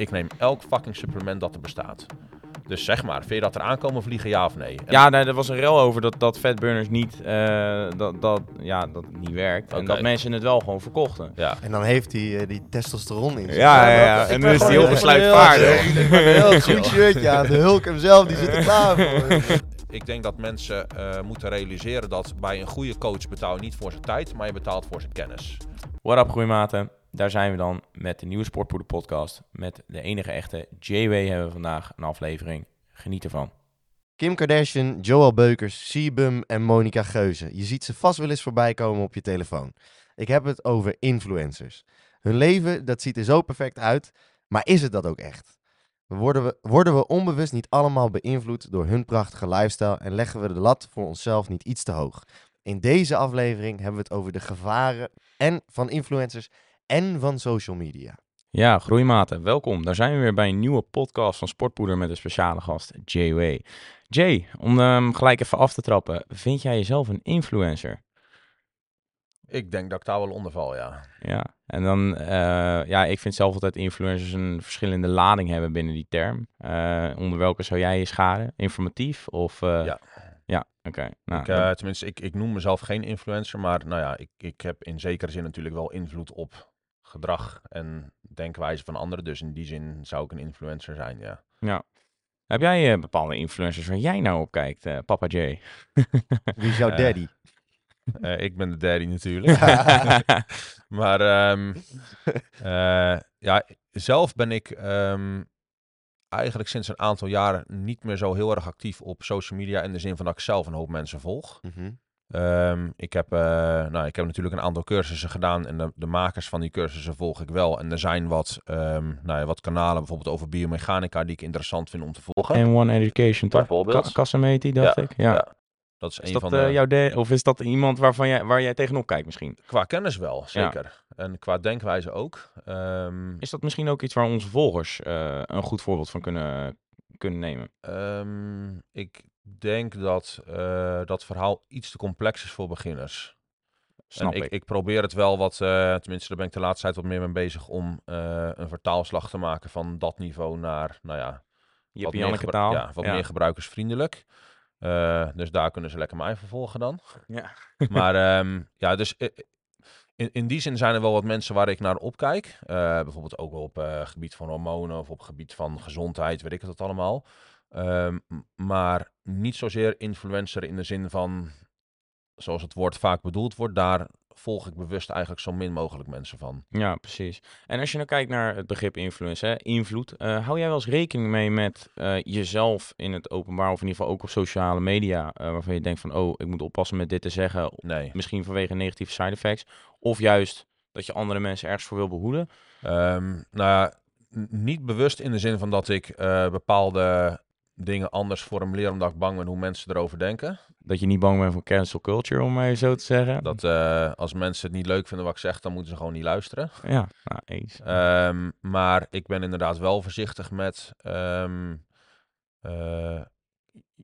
ik neem elk fucking supplement dat er bestaat. Dus zeg maar, vind je dat er aankomen vliegen, ja of nee? En Ja, nee, er was een rel over dat, dat fatburners niet, eh, dat, dat, ja, dat niet werkt. En dat mensen het wel gewoon verkochten. ja. En dan heeft hij eh, die testosteron in zich. Ja, ja, En dan is hij heel besluitvaardig. Ik ben een heel goed shirtje aan. De Hulk hemzelf, die zit er klaar voor. Ik denk dat mensen eh, moeten realiseren dat bij een goede coach betaal je niet voor zijn tijd, maar je betaalt voor zijn kennis. What up, groeimaten? Daar zijn we dan met de nieuwe Sportpoeder podcast. Met de enige echte J-Way hebben we vandaag een aflevering. Geniet ervan. Kim Kardashian, Joel Beukers, Seabum en Monica Geuze. Je ziet ze vast wel eens voorbij komen op je telefoon. Ik heb het over influencers. Hun leven, dat ziet er zo perfect uit, maar is het dat ook echt? Worden we, worden we onbewust niet allemaal beïnvloed door hun prachtige lifestyle en leggen we de lat voor onszelf niet iets te hoog? In deze aflevering hebben we het over de gevaren en van influencers en van social media. Ja, groeimaten, welkom. Daar zijn we weer bij een nieuwe podcast van Sportpoeder met een speciale gast, J-Way. Jay, om hem gelijk even af te trappen. Vind jij jezelf een influencer? Ik denk dat ik daar wel onder val, ja. Ja, en dan, eh, ja, ik vind zelf altijd influencers een verschillende lading hebben binnen die term. Eh, onder welke zou jij je scharen? Informatief of... eh, Ja. Ja, oké. Nou, ik, eh, tenminste, ik, ik noem mezelf geen influencer, maar nou ja, ik, ik heb in zekere zin natuurlijk wel invloed op gedrag en denkwijze van anderen. Dus in die zin zou ik een influencer zijn, ja. Ja. Heb jij eh, bepaalde influencers waar jij nou op kijkt, eh, Papa J? Wie is jouw Eh, daddy? Eh, ik ben de daddy natuurlijk. maar ehm, eh, ja, zelf ben ik ehm, eigenlijk sinds een aantal jaren niet meer zo heel erg actief op social media. In de zin van dat ik zelf een hoop mensen volg. Mhm. Ehm, ik, heb, eh, nou, ik heb natuurlijk een aantal cursussen gedaan en de, de makers van die cursussen volg ik wel. En er zijn wat, ehm, nou ja, wat kanalen bijvoorbeeld over biomechanica die ik interessant vind om te volgen. En One Education, toch? Bijvoorbeeld. Ka Casameti, dacht Ja, ik. Ja. ja. Dat is, Is een dat van de... eh, jouw de of is dat iemand waarvan jij, waar jij tegenop kijkt misschien? Qua kennis wel, zeker. En qua denkwijze ook. Ehm, Is dat misschien ook iets waar onze volgers eh, een goed voorbeeld van kunnen, kunnen nemen? Ik denk dat eh, dat verhaal iets te complex is voor beginners. Snap en ik, ik. probeer het wel wat, eh, tenminste daar ben ik de laatste tijd wat meer mee bezig om eh, een vertaalslag te maken van dat niveau naar, nou ja, wat, Jippie meer, gebru- ja, wat meer gebruikersvriendelijk. Dus daar kunnen ze lekker mij vervolgen dan. Ja. Maar ehm, ja, dus in, in die zin zijn er wel wat mensen waar ik naar opkijk. Bijvoorbeeld ook wel op gebied van hormonen of op gebied van gezondheid, weet ik het allemaal. Ehm, maar niet zozeer influencer in de zin van, zoals het woord vaak bedoeld wordt, daar volg ik bewust eigenlijk zo min mogelijk mensen van. Ja, precies. En als je nou kijkt naar het begrip influence, hè, invloed, eh, hou jij wel eens rekening mee met eh, jezelf in het openbaar, of in ieder geval ook op sociale media, eh, waarvan je denkt van, oh, ik moet oppassen met dit te zeggen, Nee. misschien vanwege negatieve side effects, of juist dat je andere mensen ergens voor wil behoeden? Ehm, nou ja, niet bewust in de zin van dat ik bepaalde dingen anders formuleer omdat ik bang ben hoe mensen erover denken. Dat je niet bang bent voor cancel culture, om maar even zo te zeggen. Dat eh, als mensen het niet leuk vinden wat ik zeg, dan moeten ze gewoon niet luisteren. Ja, nou, eens. Ehm, maar ik ben inderdaad wel voorzichtig met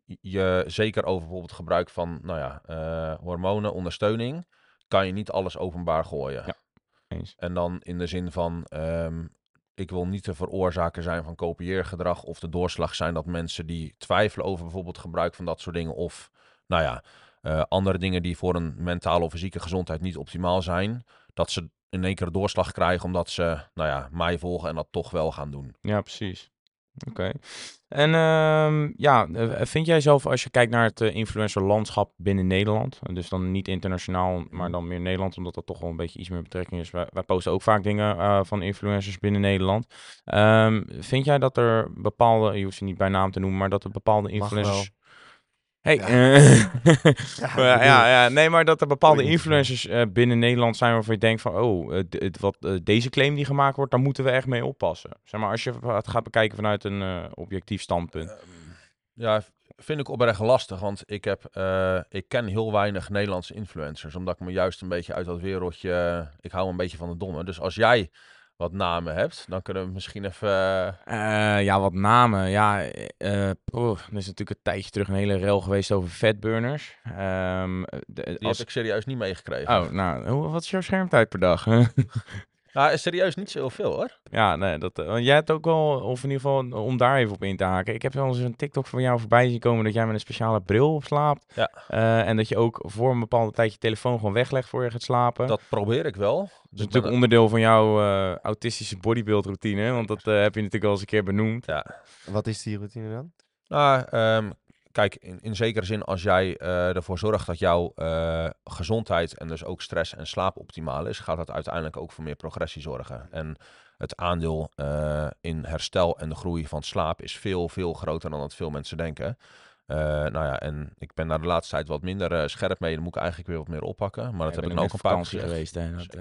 y- je, zeker over bijvoorbeeld het gebruik van nou ja, eh, hormonen, ondersteuning, kan je niet alles openbaar gooien. Ja. Eens. En dan in de zin van, ehm, ik wil niet de veroorzaker zijn van kopieergedrag of de doorslag zijn dat mensen die twijfelen over bijvoorbeeld gebruik van dat soort dingen of, nou ja, eh, andere dingen die voor een mentale of fysieke gezondheid niet optimaal zijn, dat ze in één keer doorslag krijgen omdat ze, nou ja, mij volgen en dat toch wel gaan doen. Ja, precies. Oké. En ehm, ja, eh, vind jij zelf, als je kijkt naar het eh, influencerlandschap binnen Nederland, eh, dus dan niet internationaal, maar dan meer Nederland, omdat dat toch wel een beetje iets meer betrekking is. Wij, wij posten ook vaak dingen eh, van influencers binnen Nederland. Ehm, vind jij dat er bepaalde, je hoeft ze niet bij naam te noemen, maar dat er bepaalde influencers... Hey, Ja. eh, Ja, ja, nee, maar dat er bepaalde influencers eh, binnen Nederland zijn waarvan je denkt van, oh, eh, het, wat, deze claim die gemaakt wordt, daar moeten we echt mee oppassen. Zeg maar, als je het gaat bekijken vanuit een objectief standpunt. Ehm, ja, vind ik oprecht lastig, want ik, heb, ik ken heel weinig Nederlandse influencers, omdat ik me juist een beetje uit dat wereldje, ik hou een beetje van de domme. Dus als jij wat namen hebt, dan kunnen we misschien even... eh, Eh, ja, wat namen. Ja, poeh, er is natuurlijk een tijdje terug een hele rel geweest over fatburners. Ehm, de, die als... heb ik serieus niet meegekregen. Oh, nou, wat is jouw schermtijd per dag? Nou, serieus niet zo heel veel hoor. Ja, nee, dat, eh, want jij hebt ook wel, of in ieder geval om daar even op in te haken. Ik heb wel eens een TikTok van jou voorbij zien komen dat jij met een speciale bril op slaapt. Ja. Eh, en dat je ook voor een bepaalde tijd je telefoon gewoon weglegt voor je gaat slapen. Dat probeer ik wel. Dat is Dus natuurlijk onderdeel van jouw eh, autistische bodybuild routine, want dat heb je natuurlijk al eens een keer benoemd. Ja. Wat is die routine dan? Nou, ehm, kijk, in, in zekere zin, als jij eh, ervoor zorgt dat jouw eh, gezondheid en dus ook stress en slaap optimaal is, gaat dat uiteindelijk ook voor meer progressie zorgen. En het aandeel eh, in herstel en de groei van slaap is veel, veel groter dan dat veel mensen denken. Nou ja, en ik ben daar de laatste tijd wat minder scherp mee. Dan moet ik eigenlijk weer wat meer oppakken. Maar dat heb ik dan ook een paar keer gezegd. geweest. Hè, dat,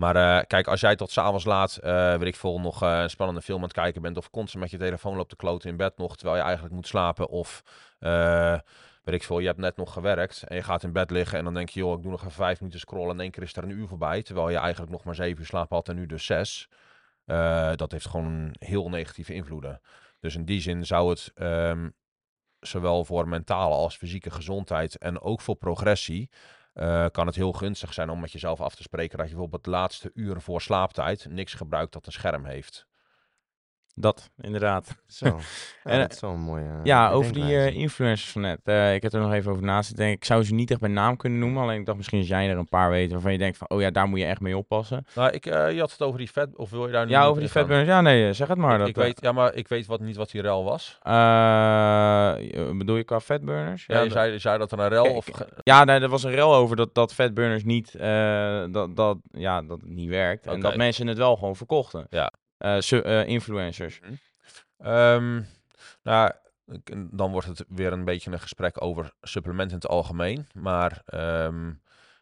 Maar eh, kijk, als jij tot s'avonds laat, eh weet ik veel, nog eh, een spannende film aan het kijken bent... of constant met je telefoon loopt te kloten in bed nog, terwijl je eigenlijk moet slapen... of, weet ik veel, je hebt net nog gewerkt en je gaat in bed liggen... en dan denk je, joh, ik doe nog even vijf minuten scrollen... en in één keer is er een uur voorbij, terwijl je eigenlijk nog maar zeven uur slaap had... en nu dus zes. Dat heeft gewoon heel negatieve invloeden. Dus in die zin zou het... ehm, Zowel voor mentale als fysieke gezondheid en ook voor progressie eh, kan het heel gunstig zijn om met jezelf af te spreken dat je bijvoorbeeld de laatste uren voor slaaptijd niks gebruikt dat een scherm heeft. Dat, inderdaad. Zo. Ja, En, dat is wel een mooie. Ja, over die eh, influencers van net. Eh, ik heb er nog even over naast te denken. Ik zou ze niet echt bij naam kunnen noemen. Alleen ik dacht misschien als jij er een paar weet waarvan je denkt van... Oh ja, daar moet je echt mee oppassen. Nou, ik, eh, je had het over die vet, of wil je daar nu Ja, over die fatburners. Ja, nee, zeg het maar. Ik, dat, ik weet, ja, maar ik weet wat, niet wat die rel was. eh, bedoel je qua fatburners? Ja, je dat- zei, je zei dat er een rel of... Ja, nee, er was een rel over dat, dat fatburners niet, eh, dat, dat, ja, dat het niet werkt. En Oké. dat mensen het wel gewoon verkochten. Ja. Eh, eh, influencers. Ehm, nou, dan wordt het weer een beetje een gesprek over supplementen in het algemeen. Maar ehm,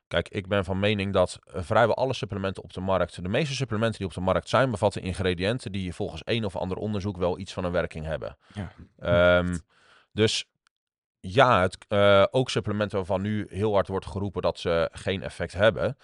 kijk, ik ben van mening dat eh, vrijwel alle supplementen op de markt, de meeste supplementen die op de markt zijn, bevatten ingrediënten die volgens een of ander onderzoek wel iets van een werking hebben. Ja. Ehm, dus ja, het, ook supplementen waarvan nu heel hard wordt geroepen dat ze geen effect hebben.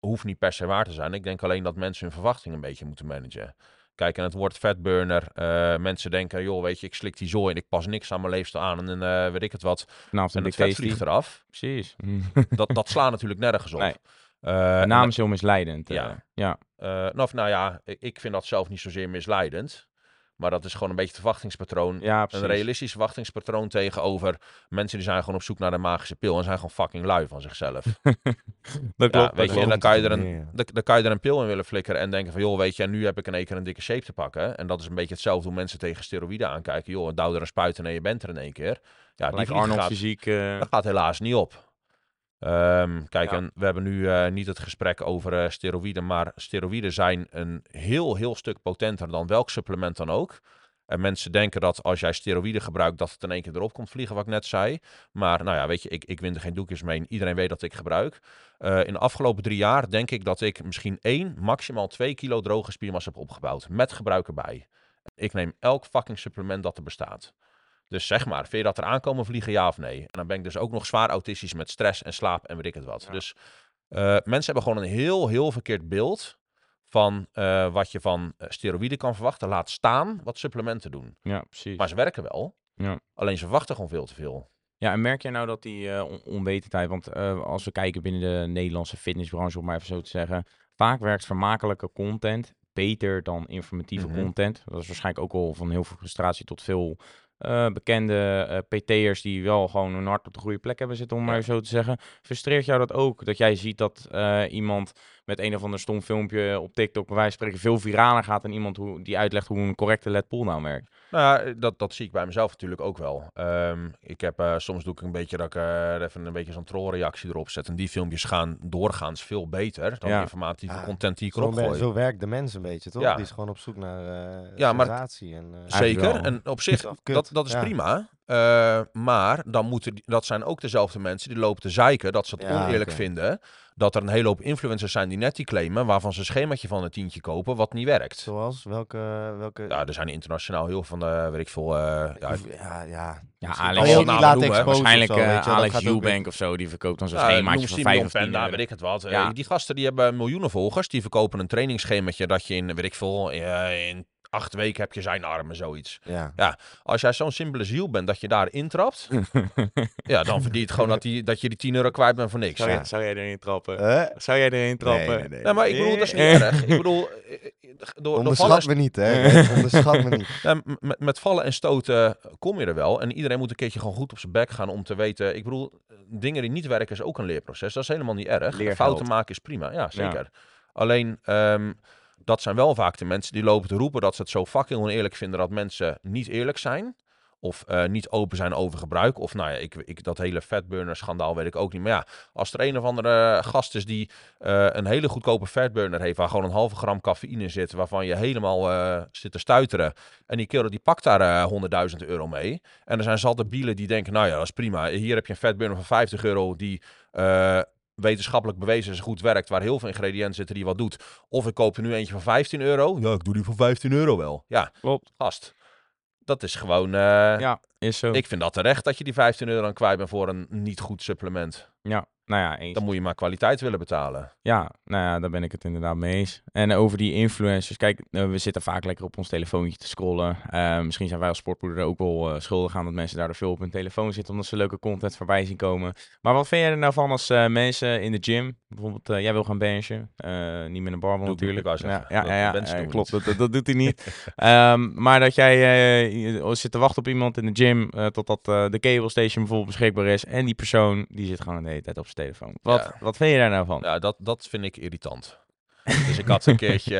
Hoeft niet per se waar te zijn. Ik denk alleen dat mensen hun verwachtingen een beetje moeten managen. Kijk, en het woord fatburner. eh mensen denken, joh, weet je, ik slik die zooi en ik pas niks aan mijn leefstijl aan. En eh, weet ik het wat. Vanavond En het Big vet Tasty. vliegt eraf. Precies. Dat, dat slaat natuurlijk nergens op. Nee. Eh, naam is heel misleidend. Ja. ja. eh, nou, of nou ja, ik, ik vind dat zelf niet zozeer misleidend. Maar dat is gewoon een beetje het verwachtingspatroon. ja, een realistisch verwachtingspatroon tegenover mensen die zijn gewoon op zoek naar de magische pil en zijn gewoon fucking lui van zichzelf. dat klopt. ja, weet je, en dan kan je er een, dan, dan kan je er een pil in willen flikkeren en denken van, joh, weet je, nu heb ik in één keer een dikke shape te pakken. En dat is een beetje hetzelfde hoe mensen tegen steroïden aankijken. Joh, douw er een spuit en je bent er in één keer. Ja, die Arnold gaat, fysiek. eh, dat gaat helaas niet op. Ehm, kijk, Ja. en we hebben nu eh, niet het gesprek over eh, steroïden, maar steroïden zijn een heel, heel stuk potenter dan welk supplement dan ook. En mensen denken dat als jij steroïden gebruikt, dat het in één keer erop komt vliegen, wat ik net zei. Maar nou ja, weet je, ik, ik win er geen doekjes mee. Iedereen weet dat ik gebruik. Eh, in de afgelopen drie jaar denk ik dat ik misschien één, maximaal twee kilo droge spiermassa heb opgebouwd. Met gebruik erbij. Ik neem elk fucking supplement dat er bestaat. Dus zeg maar, vind je dat er aankomen vliegen, ja of nee? En dan ben ik dus ook nog zwaar autistisch met stress en slaap en weet ik het wat. Ja. Dus eh, mensen hebben gewoon een heel, heel verkeerd beeld van eh, wat je van eh, steroïden kan verwachten. Laat staan wat supplementen doen. ja, precies. Maar ze werken wel. Ja. Alleen ze verwachten gewoon veel te veel. Ja, en merk jij nou dat die on- onwetendheid, want als we kijken binnen de Nederlandse fitnessbranche, om maar even zo te zeggen, vaak werkt vermakelijke content beter dan informatieve Mhm. content. Dat is waarschijnlijk ook al van heel veel frustratie tot veel eh, bekende eh, PT'ers die wel gewoon hun hart op de goede plek hebben zitten, om maar Ja. zo te zeggen. Frustreert jou dat ook? Dat jij ziet dat eh, iemand met een of ander stom filmpje op TikTok bij wijze van spreken veel viraler gaat dan iemand hoe, die uitlegt hoe een correcte LED pull-down werkt? Nou ja, dat, dat zie ik bij mezelf natuurlijk ook wel. Ehm, ik heb eh, soms doe ik een beetje dat ik eh, er even een beetje zo'n trollreactie erop zet. En die filmpjes gaan doorgaans veel beter dan Ja. de informatieve Ja, content die ik Zo, erop gooi. zo werkt de mens een beetje, toch? Ja. Die is gewoon op zoek naar eh Ja, maar- sensatie. En, eh, Zeker. En op zich, dat, dat is Ja. prima. Eh, maar dan moeten die- dat zijn ook dezelfde mensen die lopen te zeiken dat ze het Ja, oneerlijk vinden. Dat er een hele hoop influencers zijn die net die claimen, waarvan ze een schemaatje van een tientje kopen, wat niet werkt. Zoals? Welke... welke Ja, er zijn internationaal heel van de, weet ik veel, eh, ja, ja, ja, ja. Alex- noemen, of Waarschijnlijk zo, eh, Alex Eubank of zo, die verkoopt dan zo'n Ja, schemaatje van Simeon 5 of 10 Panda, euro. weet ik het wat. Ja. die gasten die hebben miljoenen volgers. Die verkopen een trainingsschemaatje dat je in, weet ik veel, in acht weken heb je zijn armen, zoiets. Ja. Als jij zo'n simpele ziel bent dat je daar intrapt, ja, dan verdient gewoon dat, die, dat je die 10 euro kwijt bent voor niks. Zou, Ja. jij, zou jij erin trappen? Hè? Zou jij erin trappen? Nee, nee, nee. Nee, maar ik bedoel, dat is niet Eh. erg. Ik bedoel, eh, eh, door, door Onderschat me niet, hè. Onderschat me niet. Ja, met, met vallen en stoten kom je er wel. En iedereen moet een keertje gewoon goed op zijn bek gaan om te weten. Ik bedoel, dingen die niet werken is ook een leerproces. Dat is helemaal niet erg. Leergeld. Fouten maken is prima. Ja, zeker. Alleen, ehm, dat zijn wel vaak de mensen die lopen te roepen dat ze het zo fucking oneerlijk vinden dat mensen niet eerlijk zijn. Of eh, niet open zijn over gebruik. Of nou ja, ik, ik, dat hele fatburner schandaal weet ik ook niet. Maar ja, als er een of andere gast is die eh, een hele goedkope fatburner heeft... waar gewoon een halve gram cafeïne zit... waarvan je helemaal eh, zit te stuiteren... en die kerel die pakt daar eh 100.000 euro mee... en er zijn zat bielen die denken... nou ja, dat is prima. Hier heb je een fatburner van 50 euro... die wetenschappelijk bewezen is goed werkt... waar heel veel ingrediënten zitten die wat doet. Of ik koop er nu eentje van 15 euro. Ja, ik doe die voor 15 euro wel. Ja, Klopt. gast. Dat is gewoon... eh, Ja, is zo. ik vind dat terecht dat je die 15 euro aan kwijt bent voor een niet goed supplement. Ja, nou ja, eens. Dan moet je maar kwaliteit willen betalen. Ja, nou ja, daar ben ik het inderdaad mee eens. En over die influencers, kijk, eh, we zitten vaak lekker op ons telefoontje te scrollen. Eh, misschien zijn wij als sportpoeder er ook wel eh, schuldig aan dat mensen daar veel op hun telefoon zitten, omdat ze leuke content voorbij zien komen. Maar wat vind jij er nou van als mensen in de gym, bijvoorbeeld jij wil gaan benchen, niet met een barbel natuurlijk. ik ja, ja, Dat- ja, klopt, dat, dat doet hij niet. Ehm, maar dat jij zit te wachten op iemand in de gym, totdat de cable station bijvoorbeeld beschikbaar is, en die persoon die zit gewoon de hele tijd op telefoon. Wat, Ja. wat vind je daar nou van? Ja, dat, dat vind ik irritant. dus ik had een keertje...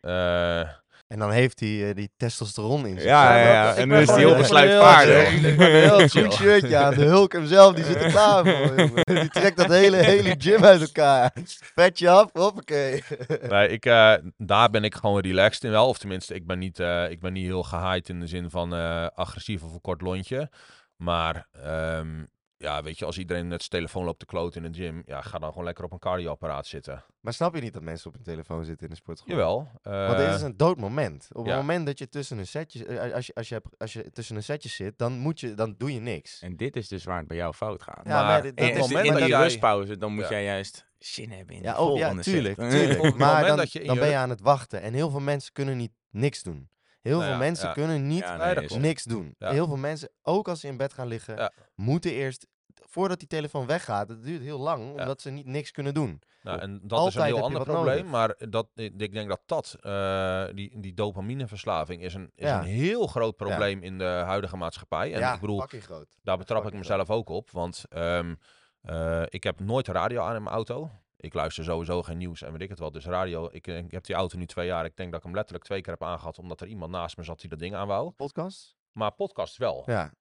eh, En dan heeft hij eh, die testosteron in zich. Ja, ja, ja. En dan is hij heel besluitvaardig. Ik ben heel goed shirtje aan. De Hulk hemzelf, die zit er klaar voor. jongen. Die trekt dat hele, hele gym uit elkaar. Vetje af, hoppakee. nee, ik, eh, daar ben ik gewoon relaxed in wel. Of tenminste, ik ben niet, eh, ik ben niet heel gehyped in de zin van eh, agressief of een kort lontje. Maar ehm, ja, weet je, als iedereen met zijn telefoon loopt te kloten in de gym... Ja, ga dan gewoon lekker op een cardioapparaat zitten. Maar snap je niet dat mensen op hun telefoon zitten in de sportschool? Jawel. Want dit eh, is een dood moment. Op ja. het moment dat je tussen een setje, eh, als je, als je, hebt- als je tussen een setje zit, dan, moet je, dan doe je niks. En dit is dus waar het bij jou fout gaat. Ja, maar maar dit- En dat op het is- moment in die jij- rustpauze, dan moet Ja. jij juist zin hebben in Ja, de oh, ja, volgende tuurlijk, set. tuurlijk. Op het Maar moment dan, dat je dan je ben je aan het wachten. En heel veel mensen kunnen niet niks doen. Heel Nou veel ja, mensen ja. kunnen niet Ja, Nee, niks doen. Ja. Heel veel mensen, ook als ze in bed gaan liggen, Ja. moeten eerst, voordat die telefoon weggaat, het duurt heel lang, Ja. omdat ze niet niks kunnen doen. Nou, en dat is Altijd een heel ander probleem. nodig. Maar dat, ik denk dat dat, eh, die, die dopamineverslaving, is een, is Ja. een heel groot probleem in de huidige maatschappij. En ja, ik bedoel, groot. daar betrap ik mezelf ook op. Want ehm, eh, ik heb nooit radio aan in mijn auto. Ik luister sowieso geen nieuws en weet ik het wel. Dus radio, ik, ik heb die auto nu twee jaar. Ik denk dat ik hem letterlijk twee keer heb aangehad, omdat er iemand naast me zat die dat ding aan wou. Podcast? Maar podcast wel. Ja.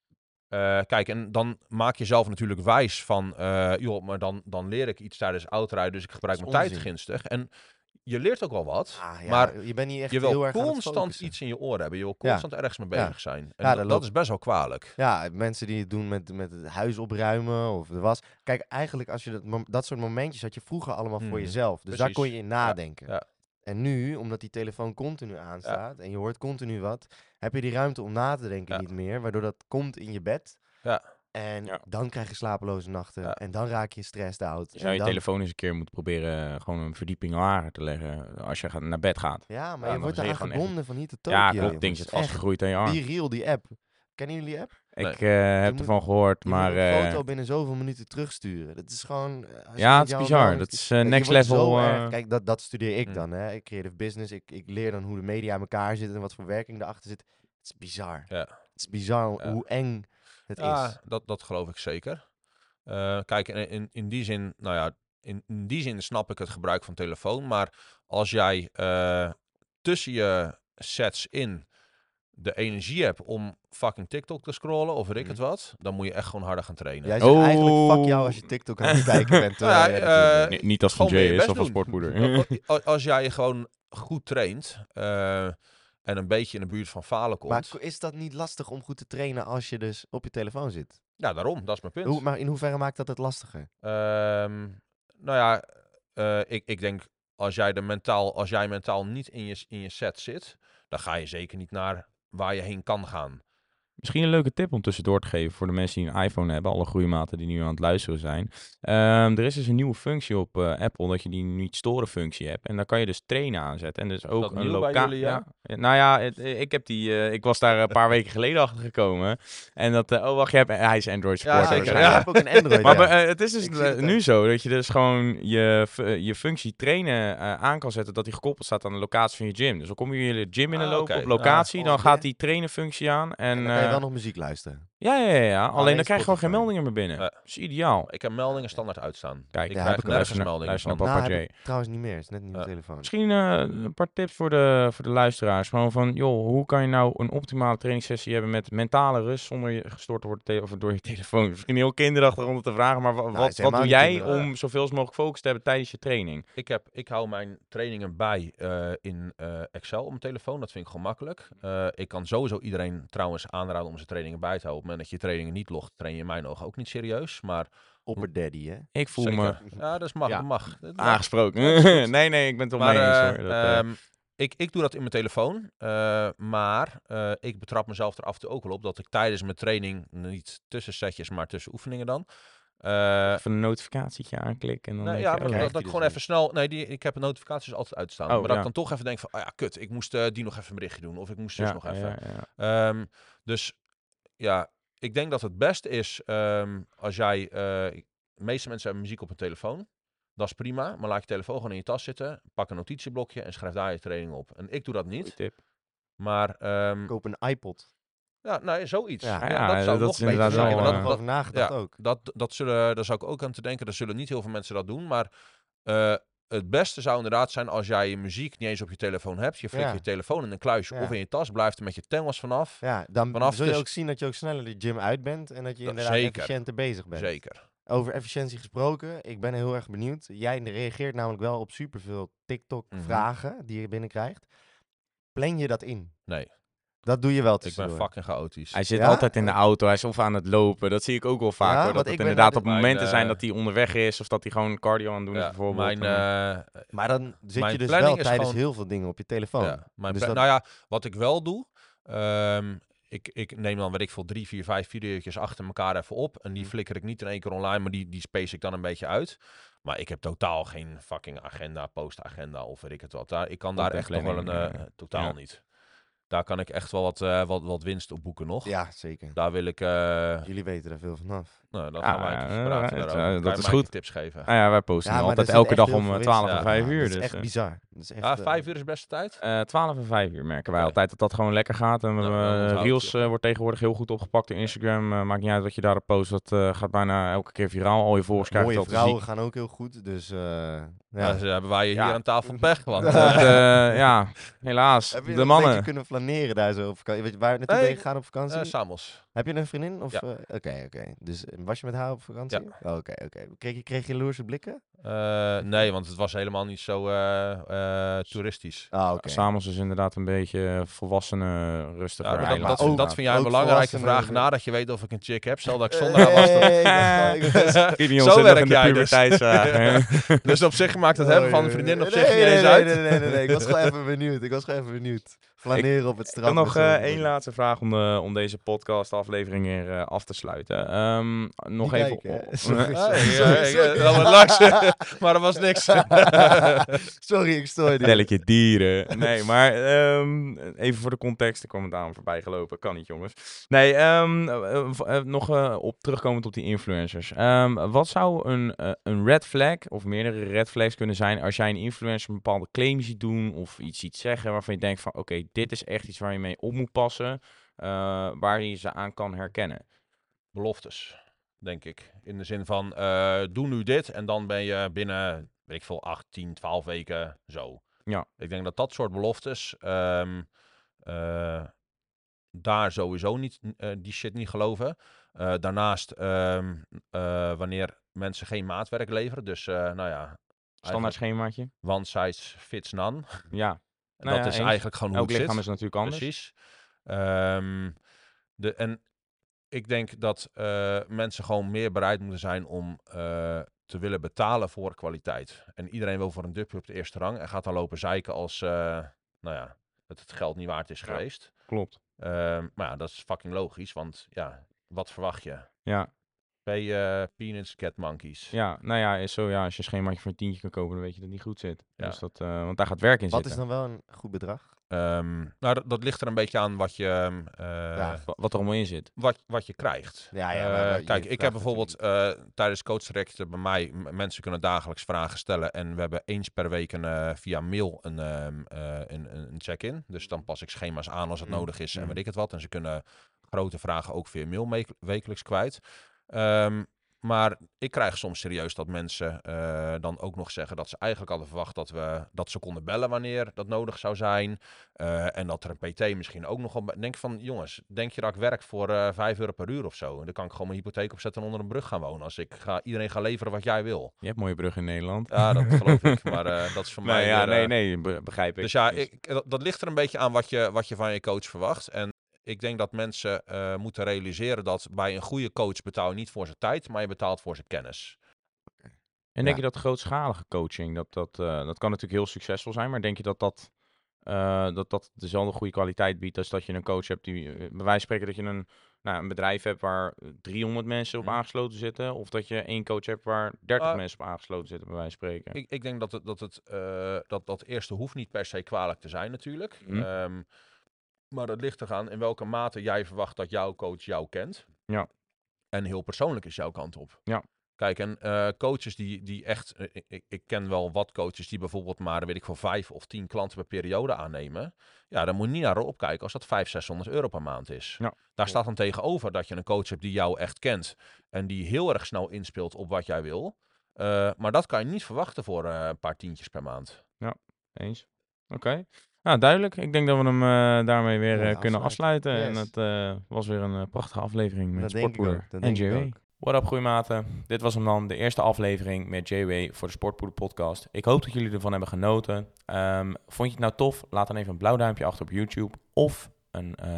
Eh, kijk, en dan maak je zelf natuurlijk wijs van, eh, joh, maar dan, dan leer ik iets tijdens autorijden, dus ik gebruik mijn tijd gunstig. En je leert ook wel wat, Ah, ja, maar je bent niet echt je heel wil erg aan het constant iets in je oren hebben. Je wil Ja. constant ergens mee Ja. bezig zijn. En dat, is best wel kwalijk. Ja, mensen die het doen met, met het huis opruimen of de was. Kijk, eigenlijk als je dat, dat soort momentjes had je vroeger allemaal voor Mhm. jezelf. Dus daar kon je in nadenken. En nu, omdat die telefoon continu aanstaat en je hoort continu wat, heb je die ruimte om na te denken niet meer. Waardoor dat komt in je bed. Ja. En Ja. dan krijg je slapeloze nachten. Ja. En dan raak je stressed out. Je zou je dan- telefoon eens een keer moeten proberen eh, gewoon een verdieping lager te leggen als je naar bed gaat. Ja, maar Ja, je wordt echt- gebonden van hier tot Tokio. Ja, klopt. jongens. Ding zit vastgegroeid aan je arm. Be Real, die app. Kennen jullie die app? Nee. Ik eh, heb ervan gehoord, Je maar... moet een eh, foto binnen zoveel minuten terugsturen. Dat is gewoon... eh, ja, het is bizar. dan- Dat is eh, next level. erg- eh, Kijk, dat, dat studeer ik Mm. dan, hè. Ik creative business. Ik, ik leer dan hoe de media in elkaar zitten en wat voor werking erachter zit. Het is bizar. Ja. Het is bizar Ja. hoe eng het Ja, is. dat, dat geloof ik zeker. Eh, kijk, in, in, in die zin, nou ja, in, in die zin snap ik het gebruik van telefoon. Maar als jij eh, tussen je sets in de energie hebt om fucking TikTok te scrollen of weet ik het wat, dan moet je echt gewoon harder gaan trainen. Jij zegt eigenlijk fuck jou Oh. als je TikTok aan het kijken bent. Ja, eh, niet als van gewoon Jay je is best of als doen. sportpoeder. O- o- Als jij gewoon goed traint eh, en een beetje in de buurt van falen komt. maar is dat niet lastig om goed te trainen als je dus op je telefoon zit? ja, daarom, dat is mijn punt. Hoe, maar in hoeverre maakt dat het lastiger? Ehm, nou ja, eh, ik, ik denk als jij, de mentaal, als jij mentaal niet in je, in je set zit, dan ga je zeker niet naar waar je heen kan gaan. Misschien een leuke tip om tussendoor te geven voor de mensen die een iPhone hebben, alle groeimaten die nu aan het luisteren zijn. Ehm, er is dus een nieuwe functie op eh, Apple dat je die niet storen functie hebt. En daar kan je dus trainen aanzetten. En dus ook een jullie, ja? Ja, Nou ja, het- ik heb die, eh, ik was daar een paar weken geleden achter gekomen. En dat, eh, oh wacht, je hebt, hij is Android Ja, support. zeker, Ja, ja. ik heb ook een Android. Maar ja. eh, het is dus eh, het nu zo dat je dus gewoon je, je functie trainen eh, aan kan zetten dat die gekoppeld staat aan de locatie van je gym. Dus dan kom je je gym binnenlopen Ah, op oké. locatie, Ah, dan gaat ja. die trainen functie aan. En, En dan wel nog muziek luisteren. ja, ja, ja, ja. alleen alleen dan krijg je gewoon geen meldingen meer binnen. Dat is ideaal. Ik heb meldingen standaard uitstaan. Kijk, ik ja, krijg heb ik ook. nergens Luister naar- meldingen luister van. Papa Nou, J. trouwens niet meer. Het is net nieuwe Ja. telefoon. Misschien eh, een paar tips voor de, voor de luisteraars. Gewoon van, joh, hoe kan je nou een optimale trainingssessie hebben met mentale rust zonder je gestoord te worden of door je telefoon? Misschien heel kinderachtig om het te vragen, maar Nou, wat, wat doe jij niet om zoveel als mogelijk focus te hebben tijdens je training? Ik, heb, ik hou mijn trainingen bij eh, in eh, Excel op mijn telefoon. Dat vind ik gewoon makkelijk. Eh, ik kan sowieso iedereen trouwens aanraden om zijn trainingen bij te houden. Op het moment dat je je trainingen niet logt, train je in mijn ogen ook niet serieus. Maar Opper Daddy, hè? Ik voel me. Ja, dat is mag. Ja. Dat mag. Aangesproken. nee, nee, ik ben het toch Maar mee eens eh, hoor. Dat, eh, ehm, ik, ik doe dat in mijn telefoon. eh, maar eh, ik betrap mezelf er af en toe ook wel op dat ik tijdens mijn training, niet tussen setjes, maar tussen oefeningen dan. Eh, even een notificatietje aanklikken en dan Nee, ja, je, oh, dat, ik dus gewoon niet. even snel... Nee, die, ik heb notificaties altijd uitstaan. Oh, maar dat ja. ik dan toch even denk van... Oh ja, kut, ik moest eh, die nog even een berichtje doen. Of ik moest zus ja, nog even. ja, ja. Ehm, dus ja, ik denk dat het beste is ehm, als jij... eh, de meeste mensen hebben muziek op hun telefoon. Dat is prima. Maar laat je telefoon gewoon in je tas zitten. Pak een notitieblokje en schrijf daar je training op. En ik doe dat Goeie niet. tip. Maar ehm, Koop een iPod. Ja, nou, zoiets. Ja, ja, dat zou dat nog is beter inderdaad zijn. Wel, eh, over nagedacht ja. ook. Dat, dat zullen, daar zou ik ook aan te denken. Er zullen niet heel veel mensen dat doen. Maar eh, het beste zou inderdaad zijn als jij je muziek niet eens op je telefoon hebt. Je flikt Ja. je telefoon in een kluisje Ja. of in je tas. Blijft er met je tengels vanaf. Ja, dan Vanaf zul je dus- ook zien dat je ook sneller de gym uit bent en dat je Dat- inderdaad zeker. efficiënter bezig bent. Zeker. Over efficiëntie gesproken, ik ben heel erg benieuwd. Jij reageert namelijk wel op superveel TikTok-vragen die je binnenkrijgt. Plan je dat in? Nee, Dat doe je wel ik ben tussendoor. fucking chaotisch. Hij zit Ja? altijd in de auto, hij is of aan het lopen. Dat zie ik ook wel vaak Ja, hoor. Dat het ben inderdaad op momenten Mijn, zijn eh, dat hij onderweg is of dat hij gewoon cardio aan het doen is Ja, bijvoorbeeld. mijn, En- eh, Maar dan zit Mijn je dus planning wel is tijdens gewoon- heel veel dingen op je telefoon. ja, mijn Dus pla- dat- Nou ja, wat ik wel doe... ehm, ik, ik neem dan, weet ik veel, drie, vier, vijf video's achter elkaar even op. En die Hm. flikker ik niet in één keer online, maar die, die space ik dan een beetje uit. Maar ik heb totaal geen fucking agenda, postagenda of weet ik het wat. Daar, ik kan daar echt nog wel een... Contentplanning, eh, totaal ja. niet. Daar kan ik echt wel wat, eh, wat, wat winst op boeken nog. Ja, zeker. Daar wil ik... eh Jullie weten er veel vanaf. nou, dan Ja, gaan wij even ja, praten het, daarover. eh, Kan dat is goed. tips geven. Nou ja, wij posten Ja, maar altijd elke dag om veel eh, winst 12 in. en Ja, 5 Ja, uur. Dat is Dus, echt bizar. Dat is echt, Ja, eh, vijf uur is beste tijd. eh 12 en 5 uur merken wij altijd dat dat gewoon lekker gaat. En we, Nou, Reels eh, wordt tegenwoordig heel goed opgepakt in Instagram. Maakt niet uit wat je daarop post. Dat eh, gaat bijna elke keer viraal. Al je volgers Mooie zien. vrouwen gaan ook heel goed. Dus eh, Ja. ja. dus hebben wij hier Ja. aan tafel pech. Want, ja, helaas. De mannen. Flaneren daar zo op vakantie? Weet je waar je naartoe Nee, ben je gegaan op vakantie? eh, Samos. Heb je een vriendin? Of, Ja. eh, Oké, oké. Dus eh, was je met haar op vakantie? Ja. Oh, Oké, oké. Kreeg je, kreeg je loerse blikken? Eh, nee, want het was helemaal niet zo eh, eh, toeristisch. Ah, oké. Samos is inderdaad een beetje volwassene, rustiger Ja, maar dat, dat, ook- dat vind jij een belangrijke volwassenen- vraag nadat je weet of ik een chick heb. Stel dat ik zonder haar was. Zo werk jij dus. Dus op zich maakt het hebben van een Oh, vriendin op zich niet eens uit. Nee, nee, nee. Ik was gewoon even benieuwd. Ik was gewoon even benieuwd. Flaneren op het Ik strand. heb nog eh, één laatste vraag om, de, om deze podcast-aflevering weer eh, af te sluiten. Ehm, nog even. kijken, op- Sorry. Sorry, ik- sorry. dat was maar er niks. Sorry, ik stoor je. Stelletje dieren. Nee, maar ehm, even voor de context. Ik kwam het aan voorbij gelopen. Kan niet, jongens. Nee, ehm, eh, eh, nog eh, op terugkomend op die influencers. Wat zou een, eh, een red flag of meerdere red flags kunnen zijn als jij een influencer een bepaalde claim ziet doen of iets ziet zeggen waarvan je denkt van oké, dit is echt iets waar je mee op moet passen, eh, waar je ze aan kan herkennen. Beloftes, denk ik. In de zin van, eh, doe nu dit en dan ben je binnen, weet ik veel, 8, 10, 12 weken zo. Ja. Ik denk dat dat soort beloftes, ehm, eh, daar sowieso niet, die shit niet geloven. Daarnaast, ehm, eh, wanneer mensen geen maatwerk leveren, dus nou ja, Standaard schemaatje. one size fits none. Ja, En Nou dat ja, is eens. eigenlijk gewoon hoe elk het lichaam zit. is natuurlijk anders. Precies. Ehm, de, en ik denk dat eh, mensen gewoon meer bereid moeten zijn om eh, te willen betalen voor kwaliteit. En iedereen wil voor een dupje op de eerste rang en gaat dan lopen zeiken als eh, nou ja, dat het geld niet waard is Ja. geweest. Klopt. Ehm, maar ja, dat is fucking logisch, want ja, wat verwacht je? Ja. P, eh, Peanuts, Cat Monkeys. Ja, nou ja, is zo, ja, als je een schemaatje voor een tientje kan kopen, dan weet je dat het niet goed zit. Ja. Dus dat, eh, want daar gaat werk in Wat is zitten. dan wel een goed bedrag? Ehm, nou, dat, dat ligt er een beetje aan wat je, ehm, eh, Ja. Wat er allemaal in zit. wat, wat je krijgt. Ja, ja, maar- maar je kijk, ik heb bijvoorbeeld eh, tijdens Coach Direct bij mij, mensen kunnen dagelijks vragen stellen. En we hebben eens per week een, eh, via mail een, ehm, eh, een, een een check-in. Dus dan pas ik schema's aan als het Mm, nodig is en mm. weet ik het wat. En ze kunnen grote vragen ook via mail wekelijks kwijt. Ehm, maar ik krijg soms serieus dat mensen eh, dan ook nog zeggen dat ze eigenlijk hadden verwacht dat, we, dat ze konden bellen wanneer dat nodig zou zijn. Eh, en dat er een PT misschien ook nog op. Denk van, jongens, denk je dat ik werk voor eh 5 euro per uur of zo? En dan kan ik gewoon mijn hypotheek opzetten en onder een brug gaan wonen. Als ik ga, iedereen ga leveren wat jij wil. Je hebt mooie bruggen in Nederland. Ja, dat geloof ik. Maar eh, dat is voor mij. Nee, ja, weer, nee, nee, be- begrijp ik. dus ja, Dus- ik, dat, dat ligt er een beetje aan wat je, wat je van je coach verwacht. En ik denk dat mensen eh, moeten realiseren dat bij een goede coach betaal je niet voor zijn tijd, maar je betaalt voor zijn kennis. En denk Ja. je dat grootschalige coaching, dat, dat, eh, dat kan natuurlijk heel succesvol zijn, maar denk je dat dat, eh, dat, dat dezelfde goede kwaliteit biedt als dat je een coach hebt die, bij wijze van spreken dat je een, nou, een bedrijf hebt waar 300 mensen op Mhm. aangesloten zitten, of dat je één coach hebt waar 30 Ah. mensen op aangesloten zitten, bij wijze van spreken? Ik, ik denk dat het, dat, het eh, dat, dat eerste hoeft niet per se kwalijk te zijn natuurlijk. Ehm, maar het ligt eraan in welke mate jij verwacht dat jouw coach jou kent. Ja. En heel persoonlijk is jouw kant op. Ja. Kijk, en eh, coaches die, die echt... eh, ik- ik, ken wel wat coaches die bijvoorbeeld maar, weet ik voor vijf of tien klanten per periode aannemen. Ja, dan moet je niet naar opkijken als dat 500, 600 euro per maand is. Ja. Daar staat dan tegenover dat je een coach hebt die jou echt kent. En die heel erg snel inspeelt op wat jij wil. Eh, maar dat kan je niet verwachten voor een paar tientjes per maand. Eens. Oké. Nou, duidelijk. Ik denk dat we hem eh, daarmee weer eh, kunnen afsluiten. afsluiten. En het eh, was weer een prachtige aflevering met Dat Sportpoeder en denk ik JW. What up, goeiematen. Dit was hem dan, de eerste aflevering met JW voor de Sportpoeder podcast. Ik hoop dat jullie ervan hebben genoten. Ehm, vond je het nou tof? Laat dan even een blauw duimpje achter op YouTube of een eh,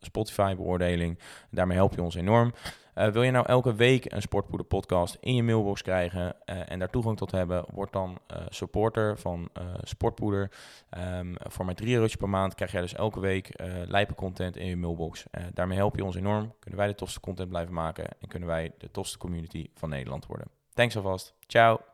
Spotify beoordeling. Daarmee help je ons enorm. Eh, wil je nou elke week een Sportpoeder podcast in je mailbox krijgen eh, en daar toegang tot hebben, word dan eh, supporter van Sportpoeder. Ehm, voor maar 3 eurotjes per maand krijg jij dus elke week lijpe content in je mailbox. Daarmee help je ons enorm. Kunnen wij de tofste content blijven maken en kunnen wij de tofste community van Nederland worden. Thanks alvast. Ciao.